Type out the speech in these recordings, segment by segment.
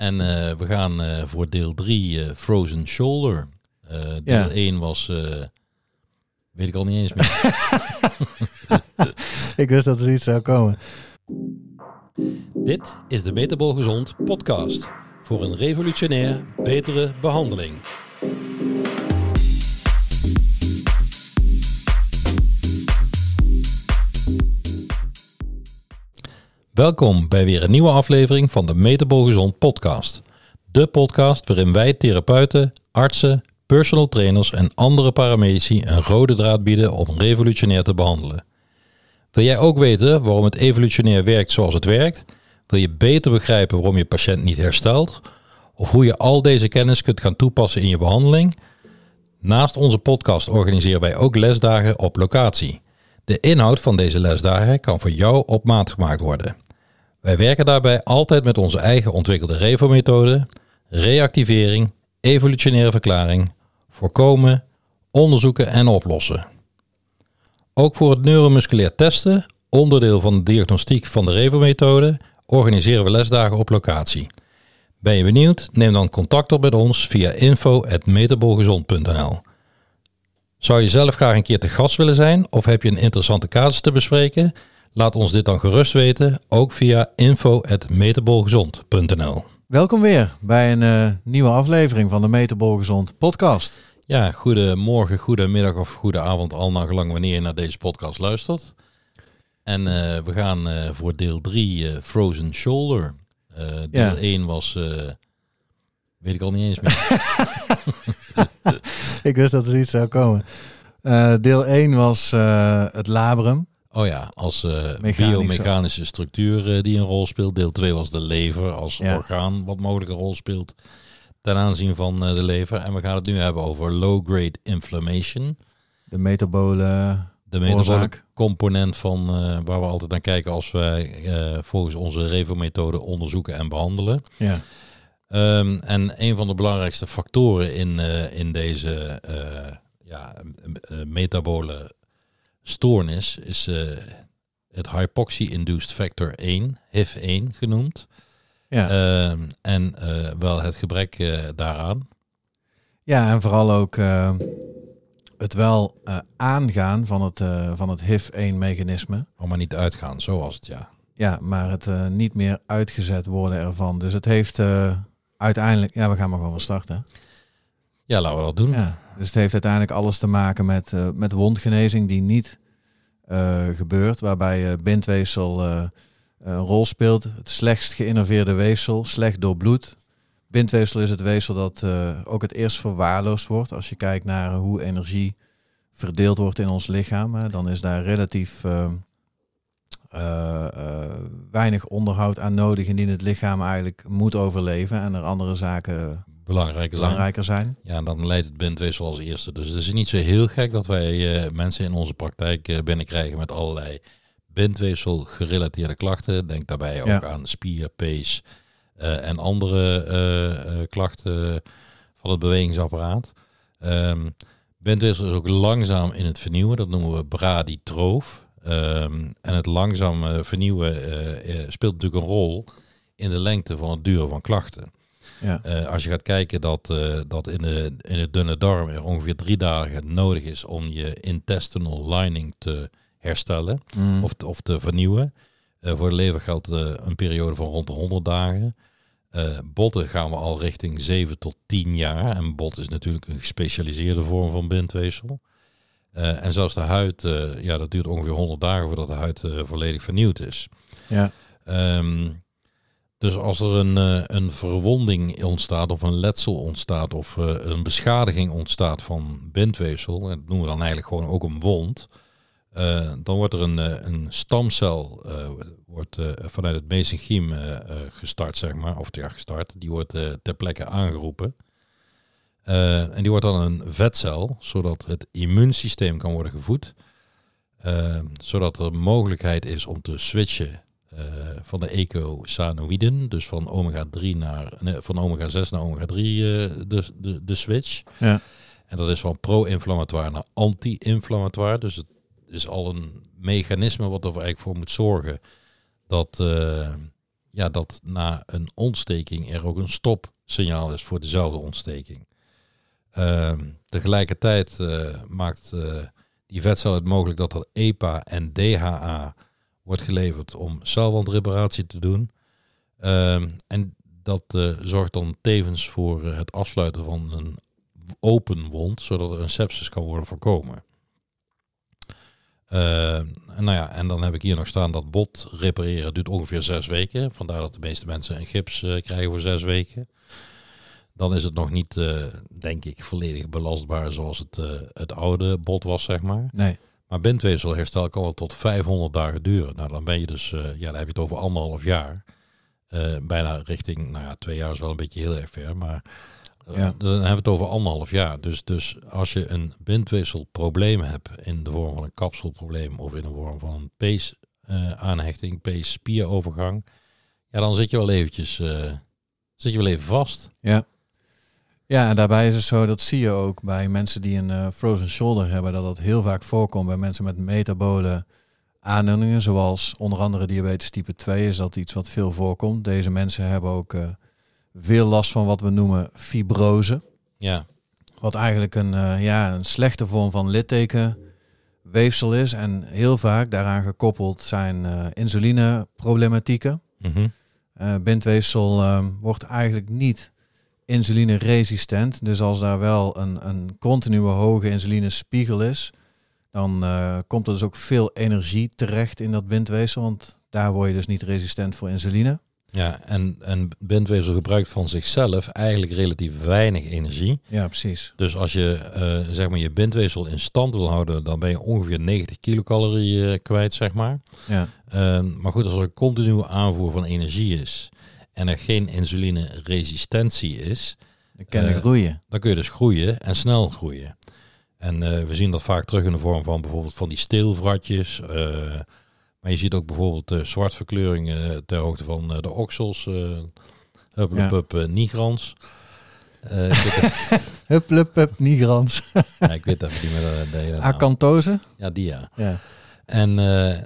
En eh, we gaan eh, voor deel 3 eh, Frozen Shoulder. Deel Ja. 1 was, weet ik al niet eens meer. Ik wist dat er zoiets zou komen. Dit is de Metabol Gezond podcast. Voor een revolutionair betere behandeling. Welkom bij weer een nieuwe aflevering van de Metabol Gezond podcast. De podcast waarin wij therapeuten, artsen, personal trainers en andere paramedici een rode draad bieden om revolutionair te behandelen. Wil jij ook weten waarom het evolutionair werkt zoals het werkt? Wil je beter begrijpen waarom je patiënt niet herstelt? Of hoe je al deze kennis kunt gaan toepassen in je behandeling? Naast onze podcast organiseren wij ook lesdagen op locatie. De inhoud van deze lesdagen kan voor jou op maat gemaakt worden. Wij werken daarbij altijd met onze eigen ontwikkelde REVO-methode, reactivering, evolutionaire verklaring, voorkomen, onderzoeken en oplossen. Ook voor het neuromusculair testen, onderdeel van de diagnostiek van de REVO-methode, organiseren we lesdagen op locatie. Ben je benieuwd? Neem dan contact op met ons via info.metabolgezond.nl. Zou je zelf graag een keer te gast willen zijn of heb je een interessante casus te bespreken? Laat ons dit dan gerust weten, ook via info.metabolgezond.nl. Welkom weer bij een eh, nieuwe aflevering van de Metabol Gezond podcast. Ja, goedemorgen, goedemiddag of goede avond, al naar gelang wanneer je naar deze podcast luistert. En eh, we gaan eh, voor deel 3 Frozen Shoulder. Deel Ja. 1 was, weet ik al niet eens meer. Ik wist dat er zoiets zou komen. Deel 1 was het labrum. Oh ja, als Mechanische- biomechanische structuur eh, die een rol speelt. Deel 2 was de lever als Ja. orgaan wat mogelijk een rol speelt ten aanzien van eh, de lever. En we gaan het nu hebben over low-grade inflammation. De metabole De metabole component van waar we altijd naar kijken als wij volgens onze REVO-methode onderzoeken en behandelen. Ja. Ehm, en een van de belangrijkste factoren in, in deze ja, metabole stoornis is eh, het hypoxie-induced factor 1, HIF1 genoemd. Ja. Ehm, en eh, wel het gebrek eh, daaraan. ja, en vooral ook het wel aangaan van het, van het HIV-1-mechanisme. Om maar niet uitgaan, zo was het ja. Ja, maar het niet meer uitgezet worden ervan. Dus het heeft uiteindelijk... Ja, we gaan maar gewoon van starten. Ja, laten we dat doen. Dus het heeft uiteindelijk alles te maken met, eh, met wondgenezing die niet eh, gebeurt, waarbij eh, bindweefsel een rol speelt. Het slechtst geïnnerveerde weefsel, slecht doorbloed. Bindweefsel is het weefsel dat ook het eerst verwaarloosd wordt. Als je kijkt naar hoe energie verdeeld wordt in ons lichaam, dan is daar relatief weinig onderhoud aan nodig indien het lichaam eigenlijk moet overleven en er andere zaken Belangrijke zijn. belangrijker zijn. Ja, dan leidt het bindweefsel als eerste. Dus het is niet zo heel gek dat wij eh, mensen in onze praktijk eh, binnenkrijgen met allerlei bindweefsel gerelateerde klachten. Denk daarbij ook Ja. aan spier, pees eh, en andere klachten van het bewegingsapparaat. Ehm bindweefsel is ook langzaam in het vernieuwen. Dat noemen we bradytroof. Ehm, en het langzaam vernieuwen speelt natuurlijk een rol in de lengte van het duren van klachten. Ja. Eh, als je gaat kijken dat, eh, dat in, de, in de dunne darm er ongeveer drie dagen nodig is om je intestinal lining te herstellen Mm. of, te- of te vernieuwen. Eh, voor de lever geldt een periode van rond de 100 dagen. Botten gaan we al richting 7 tot 10 jaar. En bot is natuurlijk een gespecialiseerde vorm van bindweefsel. En zelfs de huid, ja, dat duurt ongeveer 100 dagen voordat de huid volledig vernieuwd is. Ja. Ehm, dus als er een, eh, een verwonding ontstaat of een letsel ontstaat of eh, een beschadiging ontstaat van bindweefsel, dat noemen we dan eigenlijk gewoon ook een wond, eh, dan wordt er een, een stamcel wordt, vanuit het mesenchyme gestart, zeg maar, of ja, gestart, die wordt ter plekke aangeroepen. En die wordt dan een vetcel, zodat het immuunsysteem kan worden gevoed. Zodat er mogelijkheid is om te switchen eh, van de ecosanoïden, dus van omega-3 naar nee, van omega-6 naar omega-3 eh, de, de, de switch. Ja. En dat is van pro-inflammatoire naar anti-inflammatoire. Dus het is al een mechanisme wat er eigenlijk voor moet zorgen dat, eh, ja, dat na een ontsteking er ook een stopsignaal is voor dezelfde ontsteking. Ehm, tegelijkertijd maakt die vetcel het mogelijk dat er EPA en DHA wordt geleverd om celwandreparatie te doen. Ehm, en dat uh, zorgt dan tevens voor het afsluiten van een open wond, zodat er een sepsis kan worden voorkomen. Uh, en, nou ja, en dan heb ik hier nog staan dat bot repareren duurt ongeveer zes weken. Vandaar dat de meeste mensen een gips uh, krijgen voor zes weken. Dan is het nog niet, denk ik, volledig belastbaar zoals het, het oude bot was, zeg maar. Nee. Maar bindweefselherstel kan wel tot 500 dagen duren. Nou, dan ben je dus, ja, dan heb je het over anderhalf jaar. bijna richting, nou ja, twee jaar is wel een beetje heel erg ver, maar ja. Dan hebben we het over anderhalf jaar. Dus, dus als je een bindweefselprobleem hebt in de vorm van een kapselprobleem of in de vorm van een pees-aanhechting, uh, pees-spierovergang, ja, dan zit je wel eventjes zit je wel even vast. Ja. Ja, en daarbij is het zo, dat zie je ook bij mensen die een uh, frozen shoulder hebben, dat dat heel vaak voorkomt bij mensen met metabole aandoeningen, zoals onder andere diabetes type 2 is dat iets wat veel voorkomt. Deze mensen hebben ook veel last van wat we noemen fibrose. Ja. Wat eigenlijk een, uh, ja, een slechte vorm van littekenweefsel is. En heel vaak daaraan gekoppeld zijn insulineproblematieken. Mm -hmm. bindweefsel wordt eigenlijk niet insulineresistent. Dus als daar wel een, een continue hoge insulinespiegel is, dan komt er dus ook veel energie terecht in dat bindweefsel. Want daar word je dus niet resistent voor insuline. Ja, en, en bindweefsel gebruikt van zichzelf eigenlijk relatief weinig energie. Ja, precies. Dus als je uh, zeg maar je bindweefsel in stand wil houden, dan ben je ongeveer 90 kilocalorieën kwijt, zeg maar. Ja. Uh, maar goed, als er een continue aanvoer van energie is en er geen insulineresistentie is, dan kan je uh, groeien. Dan kun je dus groeien en snel groeien. En we zien dat vaak terug in de vorm van bijvoorbeeld van die steelvratjes. Maar je ziet ook bijvoorbeeld uh, zwartverkleuringen eh, ter hoogte van uh, de oksels. Uh, hup, ja. hup, uh, nigrans. hup, hup, hup, nigrans. ja, ik weet even niet meer Acantose? Ja, die ja. ja. En,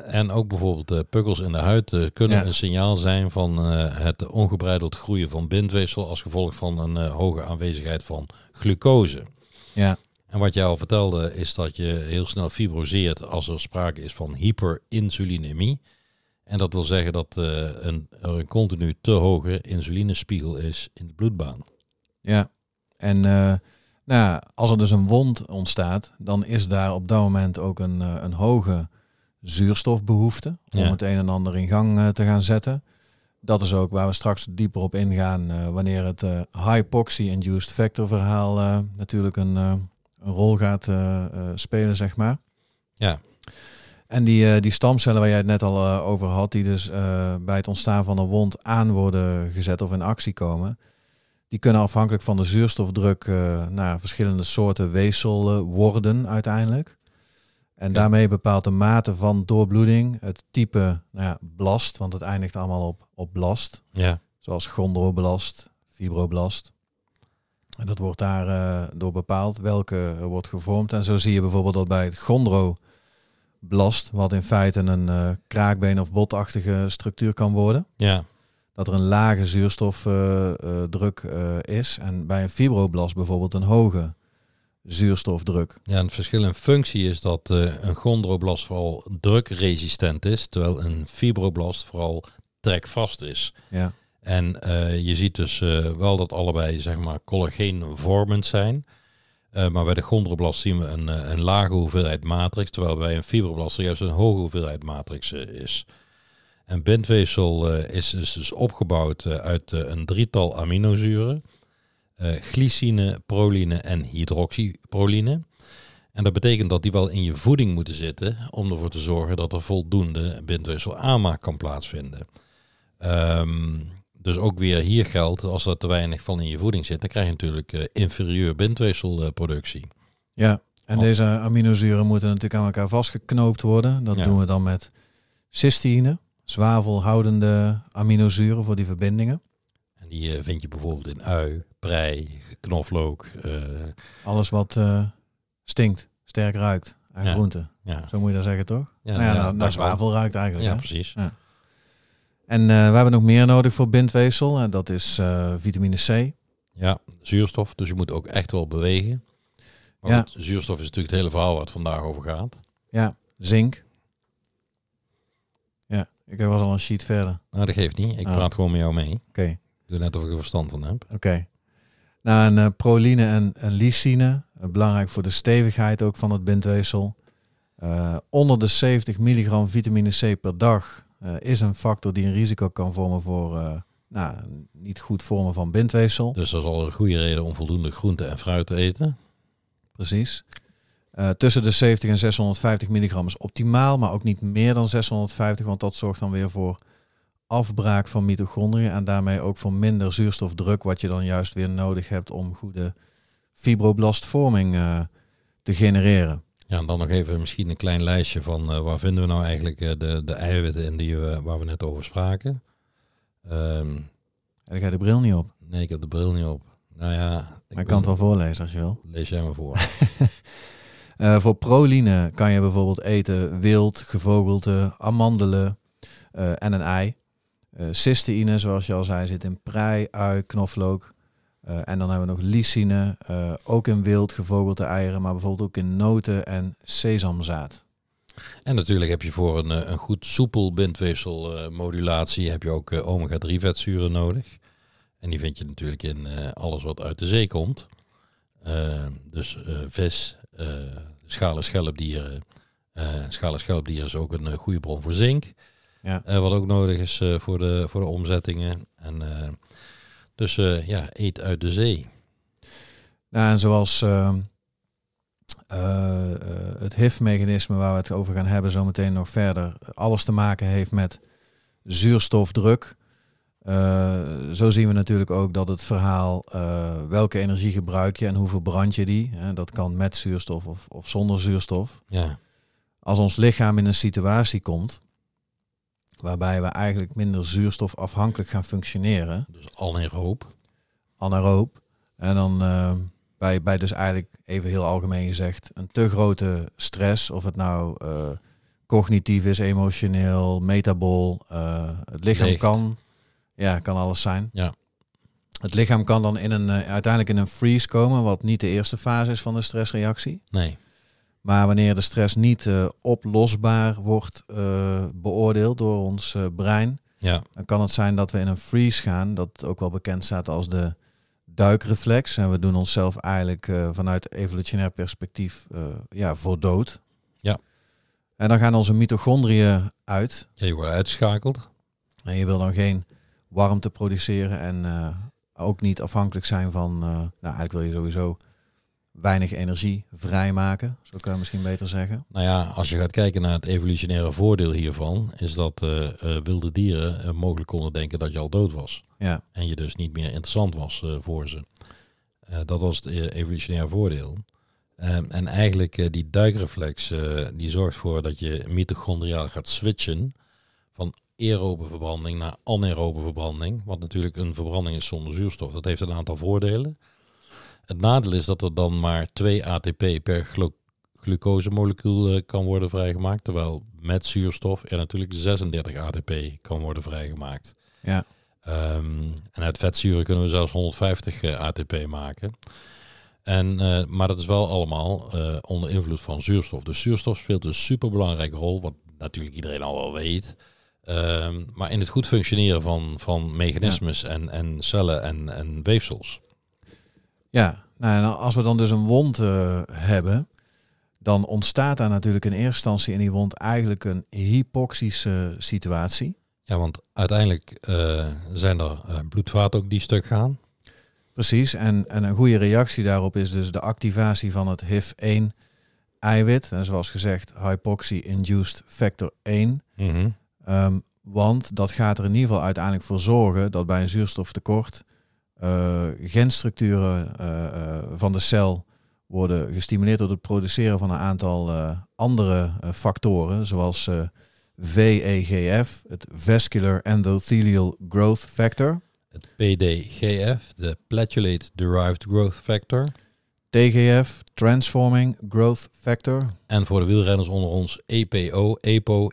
en ook bijvoorbeeld pukkels in de huid kunnen ja. een signaal zijn van het ongebreideld groeien van bindweefsel als gevolg van een hoge aanwezigheid van glucose. Ja. En wat jij al vertelde is dat je heel snel fibroseert als er sprake is van hyperinsulinemie. En dat wil zeggen dat uh, een, er een continu te hoge insulinespiegel is in de bloedbaan. Ja, en uh, nou, als er dus een wond ontstaat, dan is daar op dat moment ook een, uh, een hoge zuurstofbehoefte om ja. het een en ander in gang te gaan zetten. Dat is ook waar we straks dieper op ingaan wanneer het hypoxie-induced factor verhaal natuurlijk een een rol gaat spelen, zeg maar. Ja. En die, die stamcellen waar jij het net al over had, die dus bij het ontstaan van een wond aan worden gezet of in actie komen, die kunnen afhankelijk van de zuurstofdruk naar verschillende soorten weefsel worden uiteindelijk. En ja. daarmee bepaalt de mate van doorbloeding, het type nou ja, blast, want het eindigt allemaal op, op blast. Ja. Zoals chondroblast, fibroblast. En dat wordt daar uh, door bepaald welke wordt gevormd. En zo zie je bijvoorbeeld dat bij het chondroblast, wat in feite een uh, kraakbeen of botachtige structuur kan worden. Ja. Dat er een lage zuurstofdruk uh, is. En bij een fibroblast bijvoorbeeld een hoge zuurstofdruk. Ja, en het verschil in functie is dat een chondroblast vooral drukresistent is, terwijl een fibroblast vooral trekvast is. Ja. En uh, je ziet dus uh, wel dat allebei zeg maar collageenvormend zijn. Maar bij de chondroblast zien we een, een lage hoeveelheid matrix, terwijl bij een fibroblast juist een hoge hoeveelheid matrix is. En bindweefsel is, is, dus opgebouwd uit een drietal aminozuren. Glycine, proline en hydroxyproline. En dat betekent dat die wel in je voeding moeten zitten om ervoor te zorgen dat er voldoende bindweefsel aanmaak kan plaatsvinden. Um, dus ook weer hier geldt, als er te weinig van in je voeding zit, dan krijg je natuurlijk uh, inferieur bindweefselproductie. ja, en deze aminozuren moeten natuurlijk aan elkaar vastgeknoopt worden. Dat ja. doen we dan met cysteïne, zwavelhoudende aminozuren voor die verbindingen. En die uh, vind je bijvoorbeeld in ui, prei, knoflook. Uh... Alles wat stinkt, sterk ruikt aan ja. groenten. Ja. Zo moet je dat zeggen, toch? Ja, nou ja, naar, naar zwavel ruikt eigenlijk. Ja, hè? precies. Ja. En uh, we hebben nog meer nodig voor bindweefsel. En dat is uh, vitamine C. Ja, zuurstof. Dus je moet ook echt wel bewegen. Maar ja. goed, zuurstof is natuurlijk het hele verhaal waar het vandaag over gaat. Ja, zink. Ja, ik was al een sheet verder. Nou, dat geeft niet. Ik oh. praat gewoon met jou mee. Oké. Okay. Doe net of ik er verstand van heb. Oké. Nou, en uh, proline en, en lysine, belangrijk voor de stevigheid ook van het bindweefsel. onder de 70 milligram vitamine C per dag uh, is een factor die een risico kan vormen voor uh, nou, niet goed vormen van bindweefsel. Dus dat is al een goede reden om voldoende groente en fruit te eten. Precies. Tussen de 70 en 650 milligram is optimaal, maar ook niet meer dan 650, want dat zorgt dan weer voor afbraak van mitochondriën en daarmee ook voor minder zuurstofdruk, wat je dan juist weer nodig hebt om goede fibroblastvorming uh, te genereren. Ja, en dan nog even misschien een klein lijstje van uh, waar vinden we nou eigenlijk uh, de, de eiwitten in die we, waar we net over spraken. Um, en ik heb de bril niet op. Nee, ik heb de bril niet op. Nou ja. Ik, ik kan het wel voorlezen als je wil. Lees jij maar voor. voor proline kan je bijvoorbeeld eten wild, gevogelte, amandelen en een ei. Cysteïne, zoals je al zei, zit in prei, ui, knoflook. Uh, en dan hebben we nog lysine, uh, ook in wild gevogelte eieren, maar bijvoorbeeld ook in noten en sesamzaad. En natuurlijk heb je voor een, eh, een goed soepel bindweefselmodulatie heb je ook omega-3 vetzuren nodig. En die vind je natuurlijk in alles wat uit de zee komt. dus vis, schalen schelpdieren. schalen schelpdieren is ook een goede bron voor zink. Ja. wat ook nodig is voor, de, voor de omzettingen. En dus uh, ja, eet uit de zee. Nou, en zoals uh, het HIV-mechanisme waar we het over gaan hebben zometeen nog verder, alles te maken heeft met zuurstofdruk. zo zien we natuurlijk ook dat het verhaal welke energie gebruik je en hoe verbrand je die. Hè, dat kan met zuurstof of, of zonder zuurstof. Ja. Als ons lichaam in een situatie komt waarbij we eigenlijk minder zuurstofafhankelijk gaan functioneren. Dus anaeroop. Anaeroop. En dan uh, bij, bij dus eigenlijk even heel algemeen gezegd een te grote stress, of het nou uh, cognitief is, emotioneel, metabol, uh, het lichaam kan, ja, kan alles zijn. Ja. Het lichaam kan dan in een, uiteindelijk in een freeze komen, wat niet de eerste fase is van de stressreactie. Nee. Maar wanneer de stress niet uh, oplosbaar wordt uh, beoordeeld door ons uh, brein, ja. dan kan het zijn dat we in een freeze gaan, dat ook wel bekend staat als de duikreflex. En we doen onszelf eigenlijk vanuit evolutionair perspectief ja, voor dood. Ja. En dan gaan onze mitochondriën uit. Ja, je wordt uitgeschakeld. En je wil dan geen warmte produceren en ook niet afhankelijk zijn van, nou eigenlijk wil je sowieso weinig energie vrijmaken. Zo kan je misschien beter zeggen. Nou ja, als je gaat kijken naar het evolutionaire voordeel hiervan, is dat uh, uh, wilde dieren uh, mogelijk konden denken dat je al dood was. Ja. En je dus niet meer interessant was voor ze. dat was het evolutionaire voordeel. Ehm, en eigenlijk die duikreflex, die zorgt voor dat je mitochondriaal gaat switchen van aerobe verbranding naar anaerobe verbranding. Wat natuurlijk een verbranding is zonder zuurstof. Dat heeft een aantal voordelen. Het nadeel is dat er dan maar 2 ATP per glu glucosemolecuul uh, kan worden vrijgemaakt. Terwijl met zuurstof er natuurlijk 36 ATP kan worden vrijgemaakt. Ja. Um, en uit vetzuren kunnen we zelfs 150 uh, ATP maken. En, uh, maar dat is wel allemaal uh, onder invloed van zuurstof. Dus zuurstof speelt een superbelangrijke rol, wat natuurlijk iedereen al wel weet. Um, maar in het goed functioneren van, van mechanismes ja. en, en cellen en, en weefsels. Ja, nou, als we dan dus een wond uh, hebben, dan ontstaat daar natuurlijk in eerste instantie in die wond eigenlijk een hypoxische situatie. Ja, want uiteindelijk uh, zijn er uh, bloedvaten ook die stuk gaan. Precies, en, en een goede reactie daarop is dus de activatie van het HIF-1 eiwit. En zoals gezegd, hypoxie-induced factor 1. Mm -hmm. um, want dat gaat er in ieder geval uiteindelijk voor zorgen dat bij een zuurstoftekort genstructuren uh, van de cel worden gestimuleerd door het produceren van een aantal andere factoren, zoals VEGF, het Vascular Endothelial Growth Factor. Het PDGF, de Platulate Derived Growth Factor. TGF, Transforming Growth Factor. En voor de wielrenners onder ons EPO, EPO,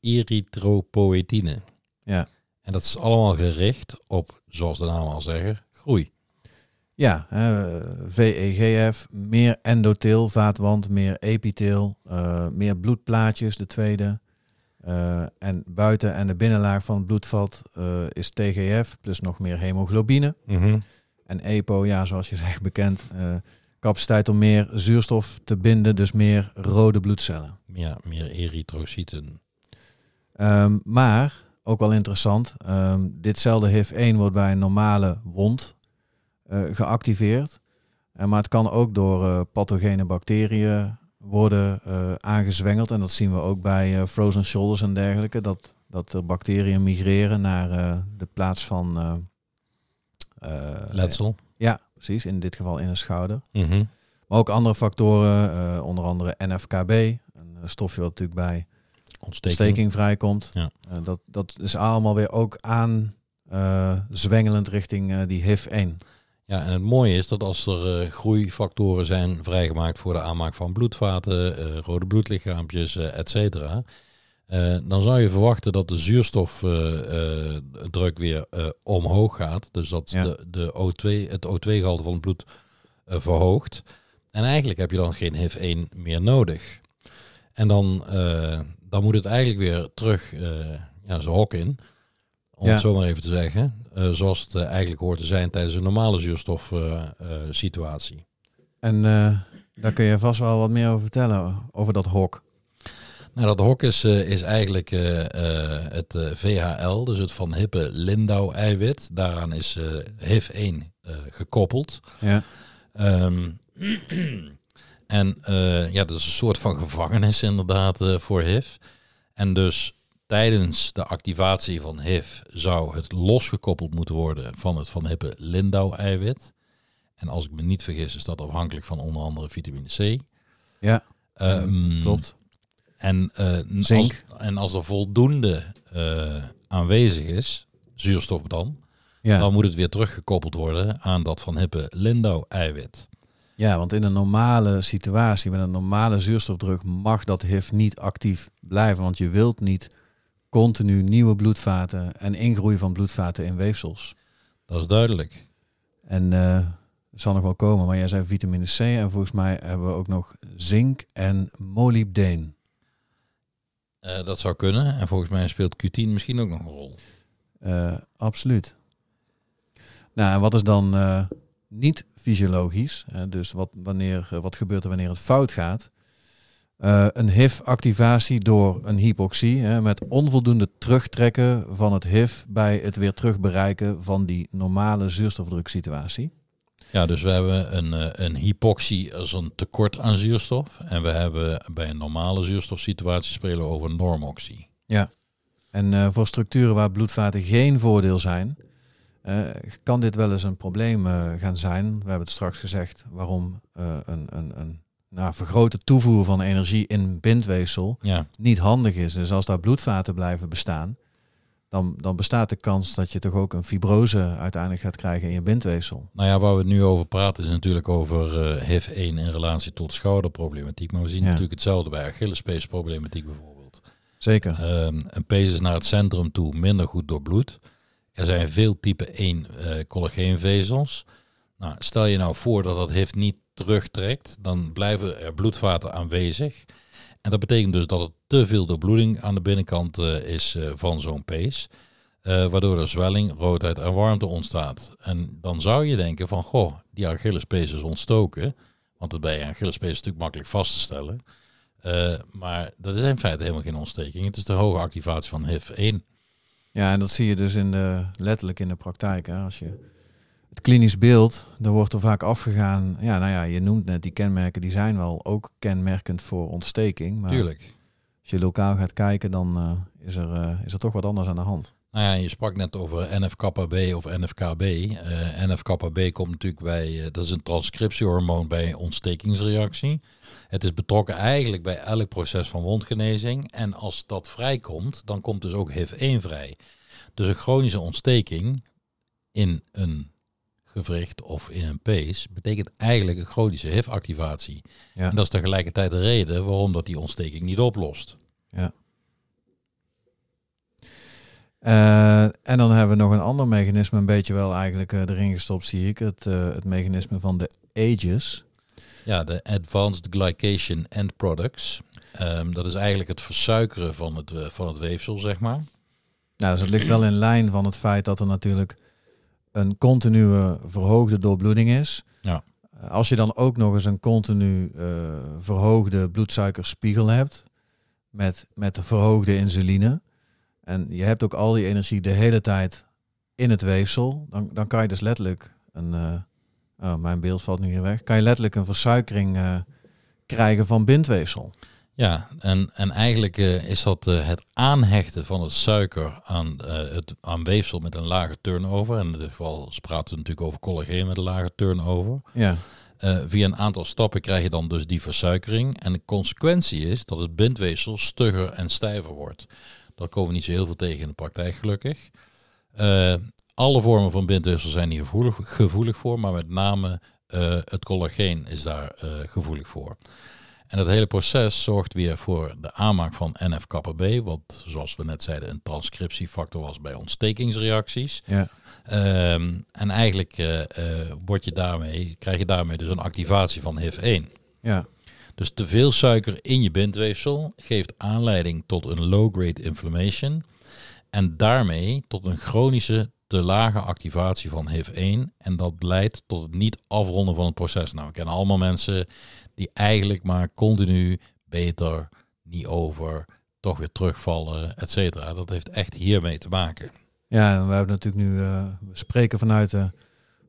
erythropoëtine. Ja. En dat is allemaal gericht op, zoals de naam al zeggen, groei. Ja, VEGF, meer endotheel, vaatwand, meer epitheel, eh, meer bloedplaatjes, de tweede. Eh, en buiten en de binnenlaag van het bloedvat eh, is TGF, plus nog meer hemoglobine. En EPO, ja, zoals je zegt, bekend. capaciteit om meer zuurstof te binden, dus meer rode bloedcellen. Ja, meer erytrocyten. Ehm, maar, ook wel interessant, ehm, ditzelfde HIV-1 wordt bij een normale wond eh, geactiveerd. Eh, maar het kan ook door eh, pathogene bacteriën worden aangezwengeld. En dat zien we ook bij frozen shoulders en dergelijke. Dat, dat er bacteriën migreren naar de plaats van... Letsel. Ja, precies. In dit geval in een schouder. Mhm. Maar ook andere factoren, onder andere NFKB. Een stofje wat natuurlijk bij Ontsteking. steking vrijkomt. Ja. Eh, dat, dat is allemaal weer ook aan eh, zwengelend richting eh, die HIV-1. Ja, en het mooie is dat als er groeifactoren zijn vrijgemaakt voor de aanmaak van bloedvaten, rode bloedlichaampjes, eh et cetera, dan zou je verwachten dat de zuurstofdruk weer omhoog gaat. Dus dat Ja. de, de O2, het O2-gehalte van het bloed verhoogt. En eigenlijk heb je dan geen HIV-1 meer nodig. En dan, dan moet het eigenlijk weer terug uh, ja, zijn hok in. Om Ja. het zo maar even te zeggen. Eh, zoals het eh, eigenlijk hoort te zijn tijdens een normale zuurstofsituatie. En daar kun je vast wel wat meer over vertellen, over dat hok. nou, dat hok is, is eigenlijk het VHL, dus het Van Hippe-Lindau-eiwit. Daaraan is HIV-1 eh, gekoppeld. Ja, Ehm, en eh, ja, dat is een soort van gevangenis inderdaad eh, voor HIV. En dus tijdens de activatie van HIV zou het losgekoppeld moeten worden van het Van Hippe-Lindau-eiwit. En als ik me niet vergis is dat afhankelijk van onder andere vitamine C. ja Ehm, klopt. En, als, Zink. en als er voldoende aanwezig is, zuurstof dan, Ja. dan moet het weer teruggekoppeld worden aan dat Van Hippe-Lindau-eiwit. Ja, want in een normale situatie met een normale zuurstofdruk mag dat HIV niet actief blijven. Want je wilt niet continu nieuwe bloedvaten en ingroei van bloedvaten in weefsels. Dat is duidelijk. En het zal nog wel komen, maar jij zei vitamine C en volgens mij hebben we ook nog zink en molybdeen. Eh, dat zou kunnen. En volgens mij speelt Q10 misschien ook nog een rol. Eh, absoluut. Nou, en wat is dan niet fysiologisch? dus wat, wanneer, eh, wat gebeurt er wanneer het fout gaat? Eh, een HIV-activatie door een hypoxie hè, met onvoldoende terugtrekken van het HIV bij het weer terugbereiken van die normale zuurstofdruksituatie. Ja, dus we hebben een, eh, een hypoxie als een tekort aan zuurstof. En we hebben bij een normale zuurstofsituatie spelen we over normoxie. En eh, voor structuren waar bloedvaten geen voordeel zijn, eh, kan dit wel eens een probleem eh, gaan zijn. We hebben het straks gezegd waarom eh, een, een, een nou, vergrote toevoer van energie in bindweefsel Ja, niet handig is. Dus als daar bloedvaten blijven bestaan, dan, dan bestaat de kans dat je toch ook een fibrose uiteindelijk gaat krijgen in je bindweefsel. nou ja, waar we het nu over praten is natuurlijk over eh HIV-1 in relatie tot schouderproblematiek. Maar we zien Ja. natuurlijk hetzelfde bij Achillespeesproblematiek bijvoorbeeld. Zeker. Ehm, een pees is naar het centrum toe minder goed doorbloed. Er zijn veel type 1 eh collageenvezels. Nou, stel je nou voor dat dat HIV niet terugtrekt, dan blijven er bloedvaten aanwezig. En dat betekent dus dat er te veel doorbloeding aan de binnenkant eh, is eh, van zo'n pees. waardoor er zwelling, roodheid en warmte ontstaat. En dan zou je denken van, goh, die Achillespees is ontstoken. Want het bij een Achillespees is natuurlijk makkelijk vast te stellen. Maar dat is in feite helemaal geen ontsteking. Het is de hoge activatie van HIV-1. Ja, en dat zie je dus in de, letterlijk in de praktijk. Hè. Als je het klinisch beeld, daar wordt er vaak afgegaan. Ja, nou ja, je noemt net die kenmerken, die zijn wel ook kenmerkend voor ontsteking. Maar Tuurlijk. als je lokaal gaat kijken, dan eh, is, er, eh, is er toch wat anders aan de hand. Nou ja, je sprak net over NF-kappa-B of NFKB. Eh NF-kappa-B komt natuurlijk bij, eh, dat is een transcriptiehormoon bij ontstekingsreactie. Het is betrokken eigenlijk bij elk proces van wondgenezing. En als dat vrijkomt, dan komt dus ook HIV-1 vrij. Dus een chronische ontsteking in een gewricht of in een pees betekent eigenlijk een chronische HIV-activatie. Ja. En dat is tegelijkertijd de reden waarom dat die ontsteking niet oplost. Eh, en dan hebben we nog een ander mechanisme, een beetje wel eigenlijk eh, erin gestopt, zie ik. Het, eh, het mechanisme van de ages. Ja, de Advanced Glycation End Products. Ehm, dat is eigenlijk het versuikeren van het, van het weefsel, zeg maar. Nou, dus het ligt wel in lijn van het feit dat er natuurlijk een continue verhoogde doorbloeding is. Ja. Als je dan ook nog eens een continu verhoogde bloedsuikerspiegel hebt, met, met de verhoogde insuline, en je hebt ook al die energie de hele tijd in het weefsel, dan, dan kan je dus letterlijk een, eh, oh, mijn beeld valt nu hier weg, kan je letterlijk een versuikering eh, krijgen van bindweefsel. Ja, en, en eigenlijk eh, is dat het aanhechten van het suiker aan, het, aan weefsel met een lage turnover. En in dit geval praten we natuurlijk over collageen met een lage turnover. Ja, via een aantal stappen krijg je dan dus die versuikering. En de consequentie is dat het bindweefsel stugger en stijver wordt. Daar komen we niet zo heel veel tegen in de praktijk gelukkig. Eh, alle vormen van bindweefsel zijn hier gevoelig, gevoelig voor, maar met name eh, het collageen is daar eh, gevoelig voor. En dat hele proces zorgt weer voor de aanmaak van NF-kappa-B, wat zoals we net zeiden een transcriptiefactor was bij ontstekingsreacties. ja, Ehm, en eigenlijk word je daarmee, krijg je daarmee dus een activatie van HIV-1. ja, Dus te veel suiker in je bindweefsel geeft aanleiding tot een low-grade inflammation. En daarmee tot een chronische te lage activatie van HIV-1. En dat leidt tot het niet afronden van het proces. Nou, we kennen allemaal mensen die eigenlijk maar continu beter, niet over, toch weer terugvallen, et cetera. Dat heeft echt hiermee te maken. Ja, we hebben natuurlijk nu, eh, we spreken vanuit de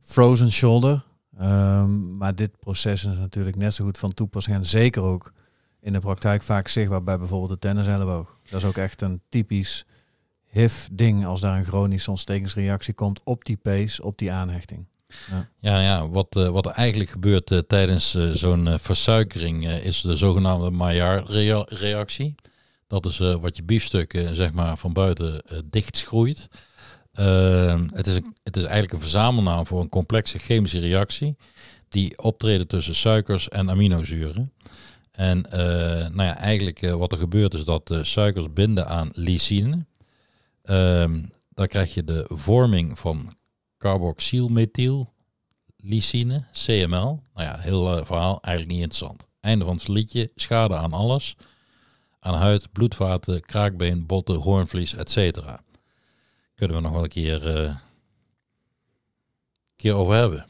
frozen shoulder. Ehm, maar dit proces is natuurlijk net zo goed van toepassing en zeker ook in de praktijk vaak zichtbaar bij bijvoorbeeld de tenniselleboog. Dat is ook echt een typisch HIV-ding als daar een chronische ontstekingsreactie komt op die pace, op die aanhechting. Ja, ja wat, eh, wat er eigenlijk gebeurt eh, tijdens eh, zo'n versuikering is de zogenaamde Maillard-reactie. Dat is wat je biefstuk zeg maar van buiten dichtschroeit. Ehm, het, is het is eigenlijk een verzamelnaam voor een complexe chemische reactie die optreden tussen suikers en aminozuren. En eh, nou ja, eigenlijk eh, wat er gebeurt is dat de suikers binden aan lysine. Ehm dan krijg je de vorming van carboxylmethyl lysine, CML. Nou ja, heel eh, verhaal, eigenlijk niet interessant. Einde van het liedje, schade aan alles. Aan huid, bloedvaten, kraakbeen, botten, hoornvlies, etc. Kunnen we nog wel een keer, eh, keer over hebben.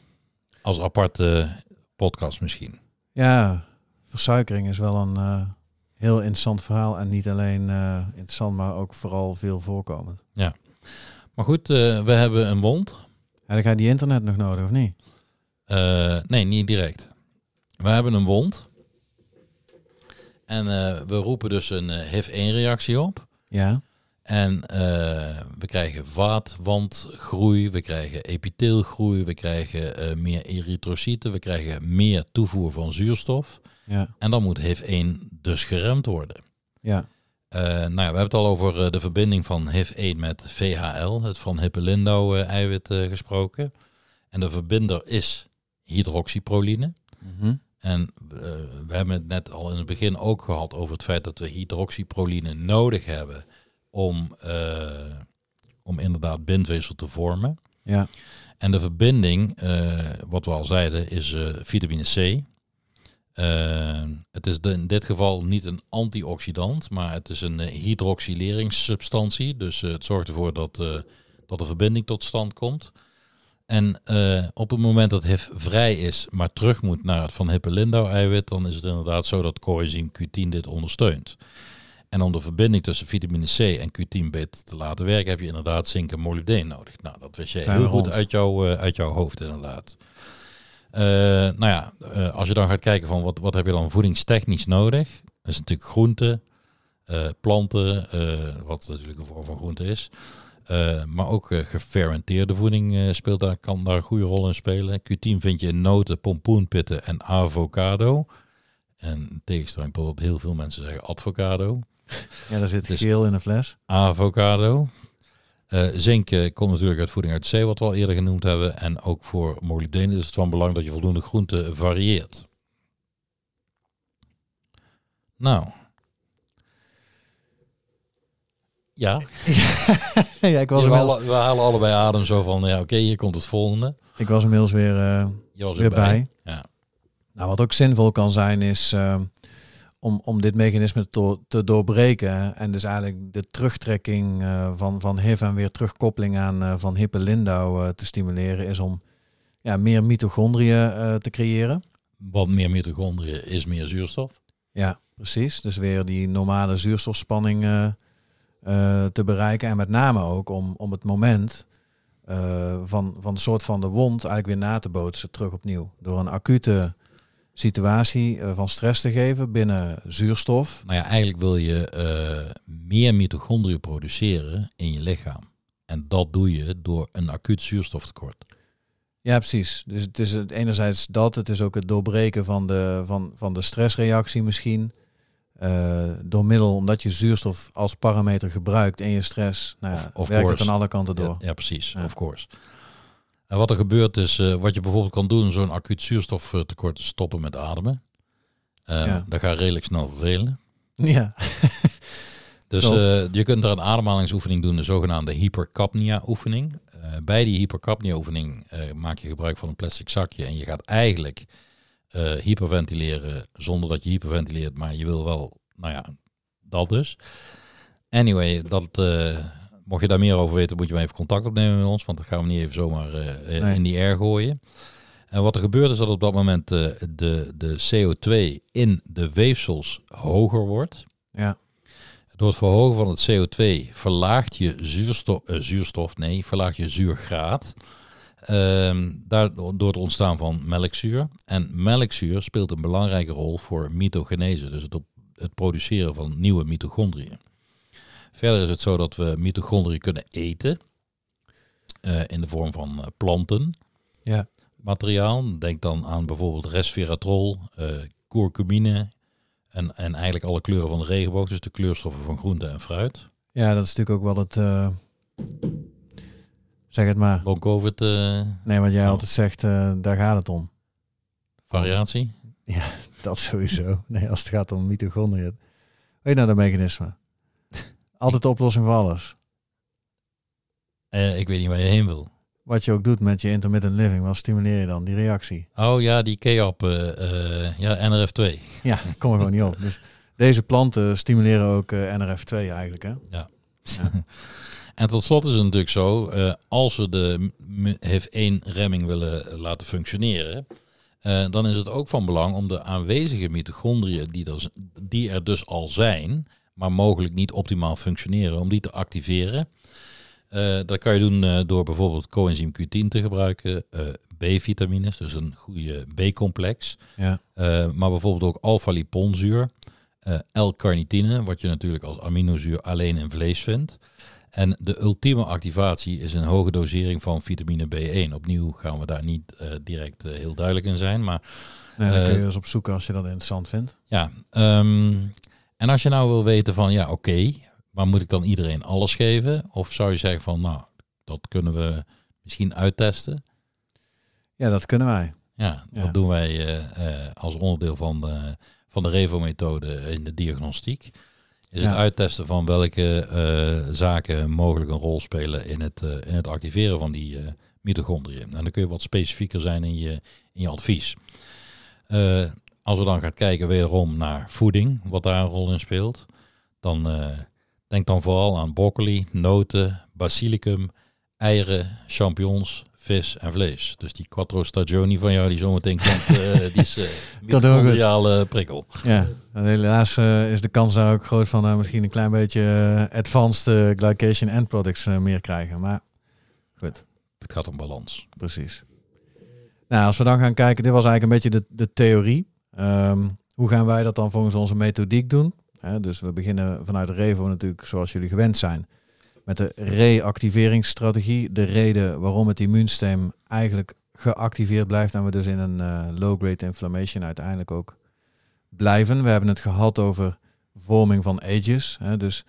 Als aparte podcast misschien. Ja, versuikering is wel een eh, heel interessant verhaal en niet alleen eh, interessant, maar ook vooral veel voorkomend. Maar goed, we hebben een wond. En dan ga je die internet nog nodig, of niet? Nee, niet direct. We hebben een wond. En we roepen dus een eh, HIV-1-reactie op. Ja, En eh, we krijgen vaatwandgroei, we krijgen epiteelgroei, we krijgen eh, meer erytrocyten, we krijgen meer toevoer van zuurstof. ja, En dan moet HIV-1 dus geremd worden. ja, Eh, nou ja, we hebben het al over de verbinding van HIV-1 met VHL, het van Hippelindo-eiwit gesproken. En de verbinder is hydroxyproline. Mhm. En we hebben het net al in het begin ook gehad over het feit dat we hydroxyproline nodig hebben om, eh, om inderdaad bindweefsel te vormen. ja, En de verbinding, eh, wat we al zeiden, is eh, vitamine C. Het is de- in dit geval niet een antioxidant, maar het is een hydroxyleringssubstantie. Dus het zorgt ervoor dat, dat de verbinding tot stand komt. En op het moment dat HIV vrij is, maar terug moet naar het van Hippelindau-eiwit, dan is het inderdaad zo dat coenzym Q10 dit ondersteunt. En om de verbinding tussen vitamine C en Q10 beter te laten werken, heb je inderdaad zink en molybdeen nodig. Nou, dat wist jij Zijn we heel goed uit, jouw eh, uit jouw hoofd inderdaad. Eh, nou ja, eh, als je dan gaat kijken van wat, wat heb je dan voedingstechnisch nodig, dat is natuurlijk groenten, eh, planten, wat natuurlijk een vorm van groente is. Maar ook gefermenteerde voeding speelt daar, kan daar een goede rol in spelen. Q10 vind je in noten, pompoenpitten en avocado. En in tegenstelling tot wat heel veel mensen zeggen advocado. Ja, daar zit Dus- geel in een fles. Avocado. Eh, zink eh, komt natuurlijk uit voeding uit zee, wat we al eerder genoemd hebben. En ook voor molybdeen is het van belang dat je voldoende groenten varieert. Nou, Ja, ja, ik, was we, inmiddels, halen, we halen allebei adem zo van, ja oké, hier komt het volgende. ik was inmiddels weer, was weer bij. Ja. Nou, wat ook zinvol kan zijn is eh, om, om dit mechanisme te, te doorbreken en dus eigenlijk de terugtrekking eh, van, van HIV en weer terugkoppeling aan eh, van hippe Lindau eh, te stimuleren, is om ja, meer mitochondriën te creëren. Wat meer mitochondriën is meer zuurstof. Ja, precies. Dus weer die normale zuurstofspanning te bereiken. En met name ook om, om het moment van, van de soort van de wond eigenlijk weer na te bootsen terug opnieuw. Door een acute situatie eh, van stress te geven binnen zuurstof. Nou ja, eigenlijk wil je eh, meer mitochondriën produceren in je lichaam. En dat doe je door een acuut zuurstoftekort. Ja, precies. Dus het is het enerzijds dat, het is ook het doorbreken van de, van, van de stressreactie misschien. Eh, door middel, omdat je zuurstof als parameter gebruikt in je stress, nou ja, Of- of werkt het course. aan alle kanten door. Ja, ja precies, Ja. of course. En wat er gebeurt is, eh, wat je bijvoorbeeld kan doen, zo'n acuut zuurstoftekort is stoppen met ademen. Eh, Ja. Dat gaat redelijk snel vervelen. Ja, Dus eh, je kunt er een ademhalingsoefening doen, de zogenaamde hypercapnia-oefening. Eh, bij die hypercapnia-oefening eh, maak je gebruik van een plastic zakje en je gaat eigenlijk hyperventileren zonder dat je hyperventileert, maar je wil wel, nou ja, dat dus. Anyway, dat, mocht je daar meer over weten, moet je maar even contact opnemen met ons, want dat gaan we niet even zomaar eh, eh, Nee. in die air gooien. En wat er gebeurt is dat op dat moment eh, de, de CO2 in de weefsels hoger wordt. ja, Door het verhogen van het CO2 verlaagt je zuurstof, zuurstof nee, verlaagt je zuurgraad. Ehm daardoor door het ontstaan van melkzuur. En melkzuur speelt een belangrijke rol voor mitogenese, dus het, op, het produceren van nieuwe mitochondriën. Verder is het zo dat we mitochondriën kunnen eten eh, in de vorm van eh, planten. ja, Materiaal. Denk dan aan bijvoorbeeld resveratrol, eh curcumine en, en eigenlijk alle kleuren van de regenboog, dus de kleurstoffen van groente en fruit. ja, dat is natuurlijk ook wel het. zeg het maar. Long COVID Nee, wat jij Oh. altijd zegt, daar gaat het om. variatie. Dat sowieso. Nee, als het gaat om mitochondriën. Weet je nou de mechanisme? Altijd de oplossing voor alles. Eh, ik weet niet waar je heen wil. Wat je ook doet met je intermittent living, wat stimuleer je dan? Die reactie. Oh ja, die KEAP, eh, eh, ja, NRF2. Ja, kom er gewoon niet op. Dus deze planten stimuleren ook eh, NRF2 eigenlijk, hè? En tot slot is het natuurlijk zo, als we de m- HIF1-remming willen laten functioneren, dan is het ook van belang om de aanwezige mitochondriën er, die er dus al zijn, maar mogelijk niet optimaal functioneren, om die te activeren. Eh, dat kan je doen eh, door bijvoorbeeld coenzym Q10 te gebruiken, eh, B-vitamines, dus een goede B-complex. Ja. Maar bijvoorbeeld ook alpha-liponzuur, eh L-carnitine, wat je natuurlijk als aminozuur alleen in vlees vindt. En de ultieme activatie is een hoge dosering van vitamine B1. Opnieuw gaan we daar niet direct heel duidelijk in zijn, maar Nee, dan kun je eens opzoeken als je dat interessant vindt. ja. ehm, en als je nou wil weten van, ja oké, maar moet ik dan iedereen alles geven? Of zou je zeggen van, nou, dat kunnen we misschien uittesten? Ja, dat kunnen wij. Ja, Ja. dat doen wij eh, eh, als onderdeel van de, van de REVO-methode in de diagnostiek. Is Ja. het uittesten van welke eh, zaken mogelijk een rol spelen in het, in het activeren van die mitochondriën. En dan kun je wat specifieker zijn in je, in je advies. Als we dan gaan kijken wederom naar voeding, wat daar een rol in speelt, dan eh, denk dan vooral aan broccoli, noten, basilicum, eieren, champignons, vis en vlees. Dus die quattro stagioni van jou die zometeen komt, eh, die is eh mitochondriale prikkel. Ja, helaas is de kans daar ook groot van uh, misschien een klein beetje advanced glycation end products meer krijgen. Maar goed, Het gaat om balans. precies. Nou, als we dan gaan kijken, dit was eigenlijk een beetje de, de theorie. Ehm, hoe gaan wij dat dan volgens onze methodiek doen? Dus we beginnen vanuit Revo natuurlijk, zoals jullie gewend zijn, met de reactiveringsstrategie. De reden waarom het immuunsysteem eigenlijk geactiveerd blijft en we dus in een eh, low-grade inflammation uiteindelijk ook blijven. We hebben het gehad over vorming van ages. Dus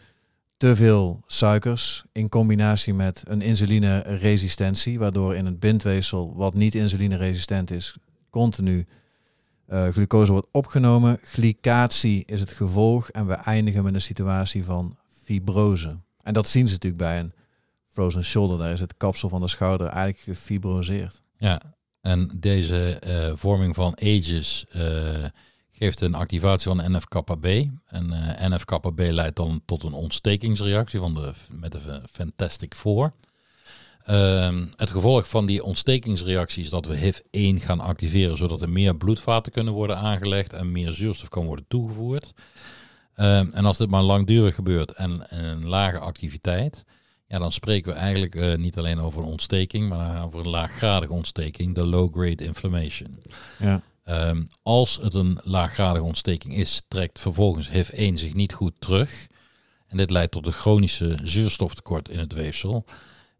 te veel suikers in combinatie met een insulineresistentie, waardoor in het bindweefsel wat niet insulineresistent is, continu uh, glucose wordt opgenomen. Glycatie is het gevolg en we eindigen met een situatie van fibrose. En dat zien ze natuurlijk bij een frozen shoulder. Daar is het kapsel van de schouder eigenlijk gefibroseerd. Ja, en deze eh, vorming van ages eh, geeft een activatie van NF-kappa-B. En eh NF-kappa-B leidt dan tot een ontstekingsreactie van de, met de Fantastic Four. Ehm, het gevolg van die ontstekingsreactie is dat we HIV-1 gaan activeren, zodat er meer bloedvaten kunnen worden aangelegd en meer zuurstof kan worden toegevoerd. Ehm, en als dit maar langdurig gebeurt en, en een lage activiteit, ja, dan spreken we eigenlijk eh, niet alleen over een ontsteking, maar over een laaggradige ontsteking, de low-grade inflammation. Ja. Ehm, als het een laaggradige ontsteking is, trekt vervolgens HIV-1 zich niet goed terug. En dit leidt tot een chronische zuurstoftekort in het weefsel.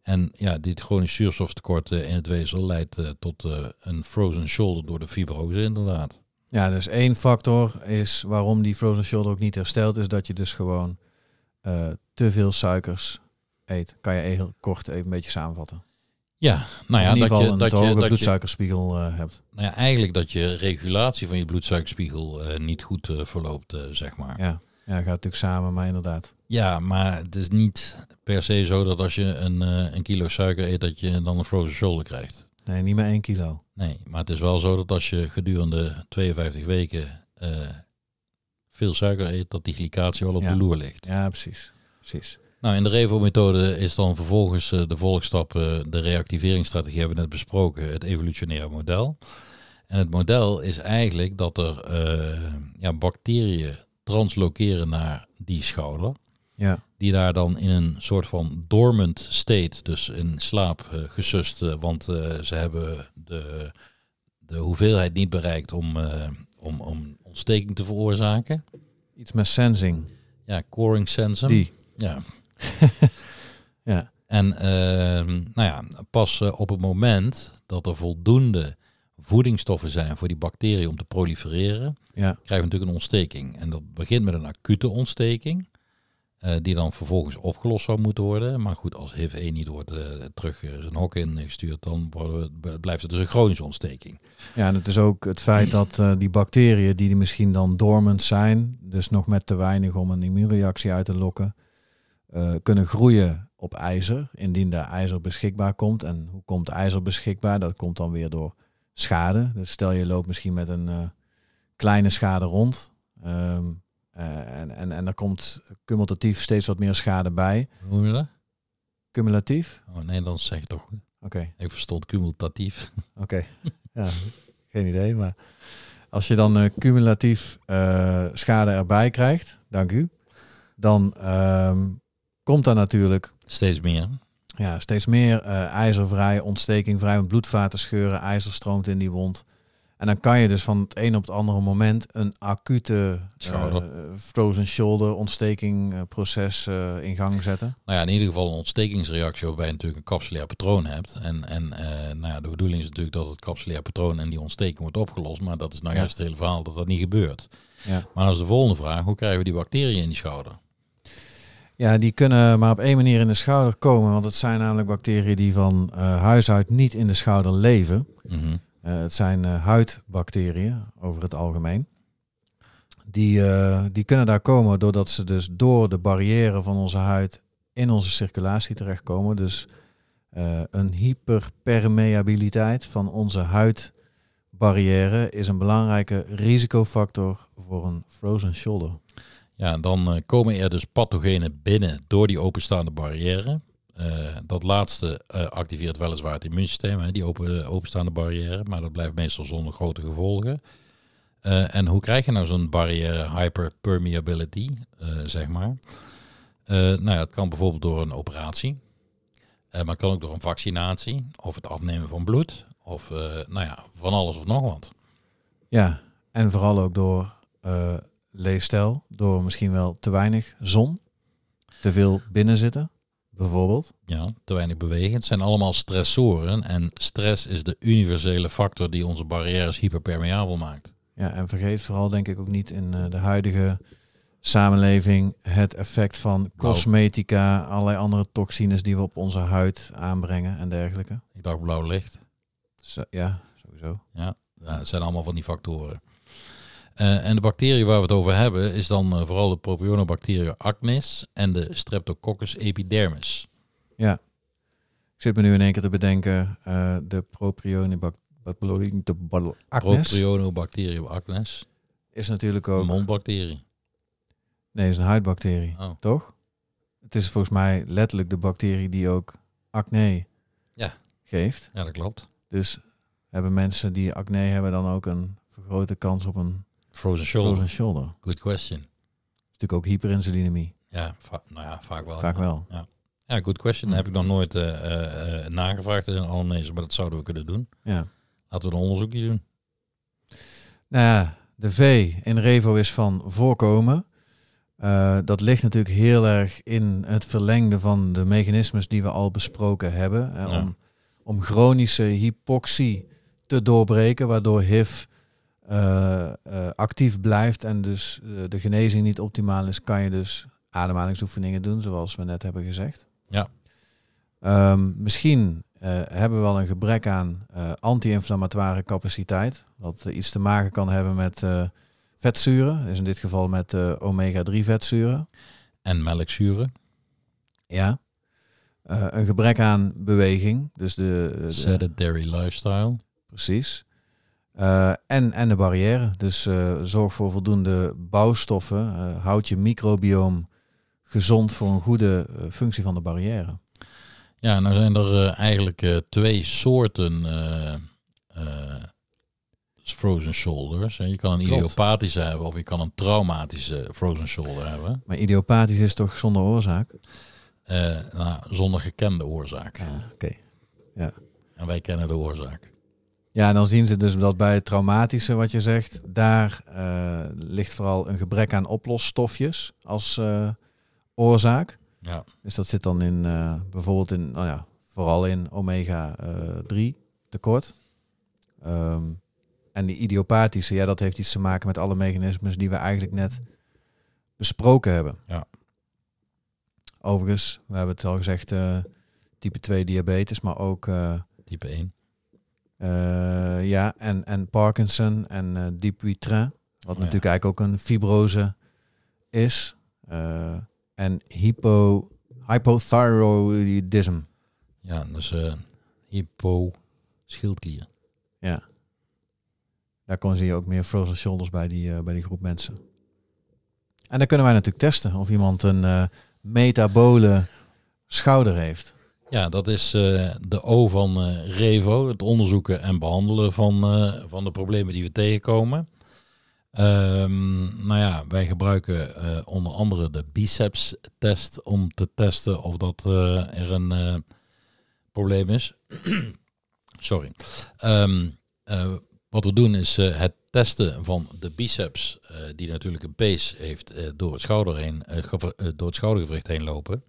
En ja, dit chronisch zuurstoftekort eh, in het weefsel leidt eh, tot eh, een frozen shoulder door de fibrose inderdaad. Ja, dus één factor is waarom die frozen shoulder ook niet herstelt, is dat je dus gewoon te veel suikers eet. Kan je heel kort even een beetje samenvatten. Ja, nou ja, in ieder dat geval je, een dat je, hoge dat je, bloedsuikerspiegel hebt. nou ja, eigenlijk dat je regulatie van je bloedsuikerspiegel niet goed verloopt, zeg maar. Ja. ja, gaat natuurlijk samen, maar inderdaad. Ja, maar het is niet per se zo dat als je een, eh, een kilo suiker eet, dat je dan een frozen shoulder krijgt. Nee, niet meer één kilo. Nee, maar het is wel zo dat als je gedurende 52 weken eh, veel suiker eet, dat die glycatie wel op Ja. de loer ligt. Ja, precies. Precies. Nou, in de Revo-methode is dan vervolgens eh, de volgstap, de reactiveringsstrategie hebben we net besproken, het evolutionaire model. En het model is eigenlijk dat er ja, bacteriën translokeren naar die schouder. Ja, Die daar dan in een soort van dormant state, dus in slaap eh, gesust, eh, want eh, ze hebben de, de hoeveelheid niet bereikt om, om, om ontsteking te veroorzaken. iets met sensing. Ja, coring sensum. Die. Ja. Ja, En ehm, nou ja, pas op het moment dat er voldoende voedingsstoffen zijn voor die bacteriën om te prolifereren, ja, krijgen we natuurlijk een ontsteking. En dat begint met een acute ontsteking, eh, die dan vervolgens opgelost zou moeten worden. Maar goed, als HIV-1 niet wordt eh, terug eh, zijn hok ingestuurd, dan blijft het dus een chronische ontsteking. ja, en het is ook het feit dat die bacteriën die misschien dan dormant zijn, dus nog met te weinig om een immuunreactie uit te lokken, kunnen groeien op ijzer, indien daar ijzer beschikbaar komt. En hoe komt ijzer beschikbaar? Dat komt dan weer door schade. Dus stel je loopt misschien met een kleine schade rond. ehm, eh, en, en, en er komt cumulatief steeds wat meer schade bij. Hoe noem je dat? Cumulatief? Oh nee, dan zeg je toch goed. Oké. Ik verstond cumulatief. Oké, ja, geen idee. Maar als je dan eh, cumulatief eh, schade erbij krijgt, dank u, dan ehm, komt daar natuurlijk Steeds meer. ja, steeds meer eh, ijzervrij, ontsteking vrij, want bloedvaten scheuren, ijzer stroomt in die wond. En dan kan je dus van het een op het andere moment een acute eh, frozen shoulder ontsteking eh, proces eh, in gang zetten. Nou ja, in ieder geval een ontstekingsreactie waarbij je natuurlijk een capsulair patroon hebt. En, en nou ja, de bedoeling is natuurlijk dat het capsulair patroon en die ontsteking wordt opgelost. Maar dat is nou Ja. juist het hele verhaal dat dat niet gebeurt. Ja. Maar dan is de volgende vraag, hoe krijgen we die bacteriën in die schouder? Ja, die kunnen maar op één manier in de schouder komen. Want het zijn namelijk bacteriën die van huis uit niet in de schouder leven. Eh, het zijn eh, huidbacteriën over het algemeen. Die, eh, die kunnen daar komen doordat ze dus door de barrière van onze huid in onze circulatie terechtkomen. Dus eh, een hyperpermeabiliteit van onze huidbarrière is een belangrijke risicofactor voor een frozen shoulder. Ja, dan eh, komen er dus pathogenen binnen door die openstaande barrière. Eh, dat laatste eh, activeert weliswaar het immuunsysteem, hè, die open, openstaande barrière, maar dat blijft meestal zonder grote gevolgen. Eh, en hoe krijg je nou zo'n barrière hyperpermeability, zeg maar? Nou ja, het kan bijvoorbeeld door een operatie, maar het kan ook door een vaccinatie, of het afnemen van bloed, of nou ja, van alles of nog wat. Ja, en vooral ook door leefstijl, door misschien wel te weinig zon, te veel binnenzitten, bijvoorbeeld. Ja, te weinig bewegen. Het zijn allemaal stressoren en stress is de universele factor die onze barrières hyperpermeabel maakt. Ja, en vergeet vooral denk ik ook niet in eh, de huidige samenleving het effect van cosmetica, allerlei andere toxines die we op onze huid aanbrengen en dergelijke. Ik dacht blauw licht. Zo, ja, sowieso. Ja, ja, het zijn allemaal van die factoren. Eh, en de bacterie waar we het over hebben is dan eh, vooral de propionobacteria acnes en de Streptococcus epidermis. Ja. Ik zit me nu in één keer te bedenken, eh, de propionibacterie acnes acnes, is natuurlijk een ook... mondbacterie. Nee, is een huidbacterie, Oh. toch? Het is volgens mij letterlijk de bacterie die ook acne Ja. geeft. Ja, dat klopt. Dus hebben mensen die acne hebben dan ook een vergrote kans op een Frozen shoulder. frozen shoulder. Good question. Natuurlijk ook hyperinsulinemie. Ja, nou ja, vaak wel. Vaak wel. Ja, good question. Heb ik nog nooit eh, eh, nagevraagd in anamnese, maar dat zouden we kunnen doen. Ja. Laten we een onderzoekje doen. Nou ja, de V in Revo is van voorkomen. Dat ligt natuurlijk heel erg in het verlengde van de mechanismes die we al besproken hebben. Ja. om, om chronische hypoxie te doorbreken, waardoor HIV actief blijft en dus eh, de genezing niet optimaal is, kan je dus ademhalingsoefeningen doen, zoals we net hebben gezegd. Ja. Ehm, misschien eh, hebben we wel een gebrek aan eh, anti-inflammatoire capaciteit, wat eh, iets te maken kan hebben met eh, vetzuren, dus in dit geval met eh, omega-3 vetzuren. En melkzuren, Ja. Eh, een gebrek aan beweging, dus de, de- sedentary lifestyle. precies. Eh, en, en de barrière, dus eh, zorg voor voldoende bouwstoffen, eh, houd je microbioom gezond voor een goede functie van de barrière. Ja, nou zijn er eigenlijk twee soorten eh, frozen shoulders. Je kan een Klopt. idiopathische hebben of je kan een traumatische frozen shoulder hebben. Maar idiopathisch is toch zonder oorzaak? Nou, zonder gekende oorzaak. Ja, oké. En wij kennen de oorzaak. Ja, en dan zien ze dus dat bij het traumatische, wat je zegt, daar eh, ligt vooral een gebrek aan oplosstofjes als eh, oorzaak. Ja, Dus dat zit dan in eh, bijvoorbeeld in, nou ja, vooral in omega-3 tekort. Ehm, en die idiopathische, ja, dat heeft iets te maken met alle mechanismes die we eigenlijk net besproken hebben. Ja. Overigens, we hebben het al gezegd, type 2 diabetes, maar ook type 1. Eh, ja, en, en Parkinson en eh Dupuytren, wat Oh, ja. natuurlijk eigenlijk ook een fibrose is. Eh, en hypo, hypothyroidism. Ja, dus eh hypo schildklier. Ja. Daar kon zie je ook meer frozen shoulders bij die, bij die groep mensen. En dan kunnen wij natuurlijk testen of iemand een metabole schouder heeft. Ja, dat is eh, de O van eh, Revo, het onderzoeken en behandelen van, eh, van de problemen die we tegenkomen. Ehm, nou ja, wij gebruiken onder andere de biceps-test om te testen of dat er een probleem is. Sorry. Ehm, eh, wat we doen is het testen van de biceps, die natuurlijk een pees heeft door, het schouder door het schoudergewricht heen lopen.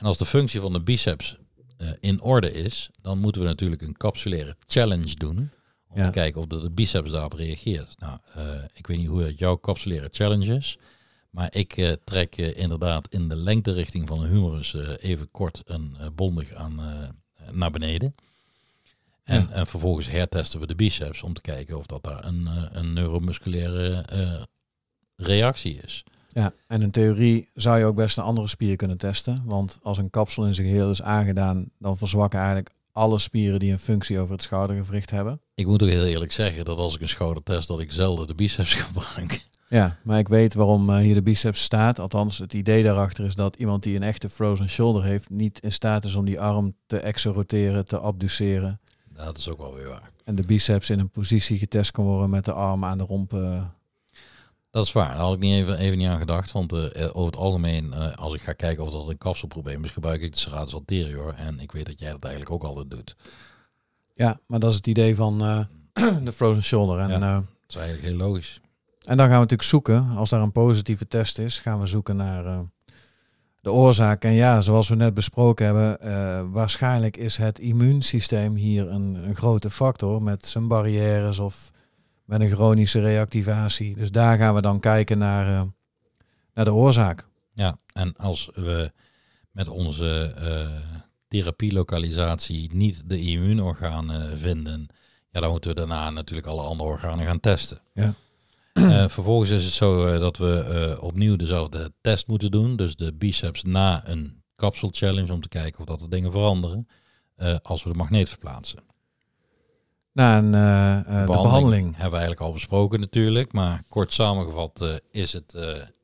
En als de functie van de biceps eh, in orde is, dan moeten we natuurlijk een capsulaire challenge doen. Om Ja. te kijken of de, de biceps daarop reageert. Nou, eh, ik weet niet hoe het jouw capsulaire challenge is. Maar ik eh, trek inderdaad in de lengterichting van de humerus even kort een eh, bondig aan, naar beneden. En, Ja. en vervolgens hertesten we de biceps om te kijken of dat daar een, een neuromusculaire reactie is. Ja, en in theorie zou je ook best een andere spier kunnen testen. Want als een kapsel in zijn geheel is aangedaan, dan verzwakken eigenlijk alle spieren die een functie over het schoudergewricht hebben. Ik moet ook heel eerlijk zeggen dat als ik een schouder test, dat ik zelden de biceps gebruik. Ja, maar ik weet waarom eh, hier de biceps staat. Althans, het idee daarachter is dat iemand die een echte frozen shoulder heeft, niet in staat is om die arm te exoroteren, te abduceren. Dat is ook wel weer waar. En de biceps in een positie getest kan worden met de arm aan de romp. Dat is waar. Daar had ik niet even, even niet aan gedacht. Want eh, eh, over het algemeen, eh, als ik ga kijken of dat een kapselprobleem is, gebruik ik de serratus anterior. En ik weet dat jij dat eigenlijk ook altijd doet. Ja, maar dat is het idee van de frozen shoulder. En, Ja. Dat is eigenlijk heel logisch. en dan gaan we natuurlijk zoeken, als daar een positieve test is, gaan we zoeken naar de oorzaak. En ja, zoals we net besproken hebben, waarschijnlijk is het immuunsysteem hier een, een grote factor met zijn barrières of met een chronische reactivatie. Dus daar gaan we dan kijken naar, eh, naar de oorzaak. Ja, en als we met onze eh therapielokalisatie niet de immuunorganen vinden, ja, dan moeten we daarna natuurlijk alle andere organen gaan testen. Ja. Eh, vervolgens is het zo dat we opnieuw dezelfde test moeten doen. Dus de biceps na een capsule challenge om te kijken of dat er dingen veranderen. als we de magneet verplaatsen. Na een, eh, eh, de behandeling. hebben we eigenlijk al besproken natuurlijk. Maar kort samengevat eh, is het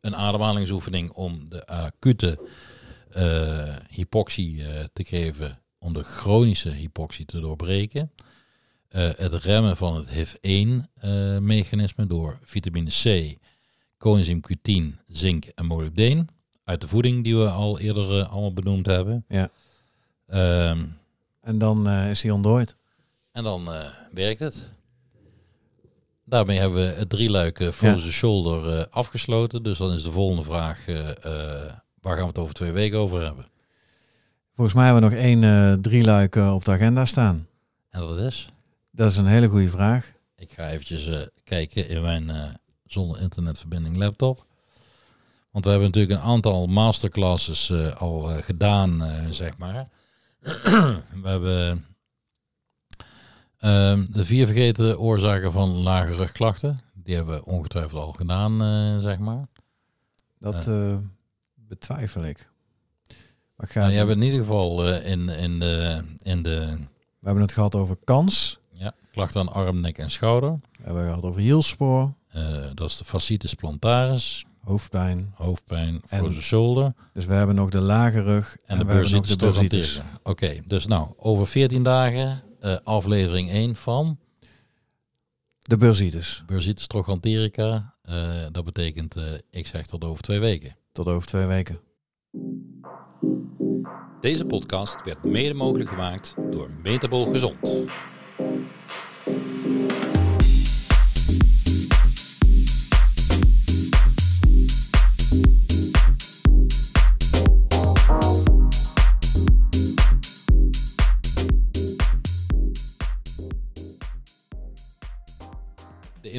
een ademhalingsoefening om de acute hypoxie te geven. Om de chronische hypoxie te doorbreken. Het remmen van het HIF-1-mechanisme door vitamine C, coenzym Q10, zink en molybdeen. Uit de voeding die we al eerder allemaal benoemd hebben. Ja. Ehm, En dan is hij ontdooid. En dan eh, werkt het. Daarmee hebben we het drieluik frozen shoulder eh, afgesloten. Dus dan is de volgende vraag, eh, eh, waar gaan we het over twee weken over hebben? Volgens mij hebben we nog één eh drieluik eh, op de agenda staan. En dat is? Dat is een hele goede vraag. Ik ga eventjes eh, kijken in mijn eh, zonder internetverbinding laptop. Want we hebben natuurlijk een aantal masterclasses eh, al eh, gedaan, eh, zeg maar. we hebben ehm, de vier vergeten oorzaken van lage rugklachten. Die hebben we ongetwijfeld al gedaan, eh, zeg maar. Dat eh, betwijfel ik. Maar Ja, die hebben in ieder geval eh, in, in, de, in de We hebben het gehad over kans. ja, klachten aan arm, nek en schouder. We hebben het gehad over hielspoor, Eh, dat is de fasciitis plantaris, hoofdpijn. hoofdpijn, En- frozen shoulder. Dus we hebben nog de lage rug En, we de bursitis de. Oké, dus nou, over 14 dagen eh, aflevering 1 van De bursitis. bursitis trochanterica. Eh, dat betekent, eh, ik zeg tot over twee weken. Tot over twee weken. Deze podcast werd mede mogelijk gemaakt door Metabol Gezond.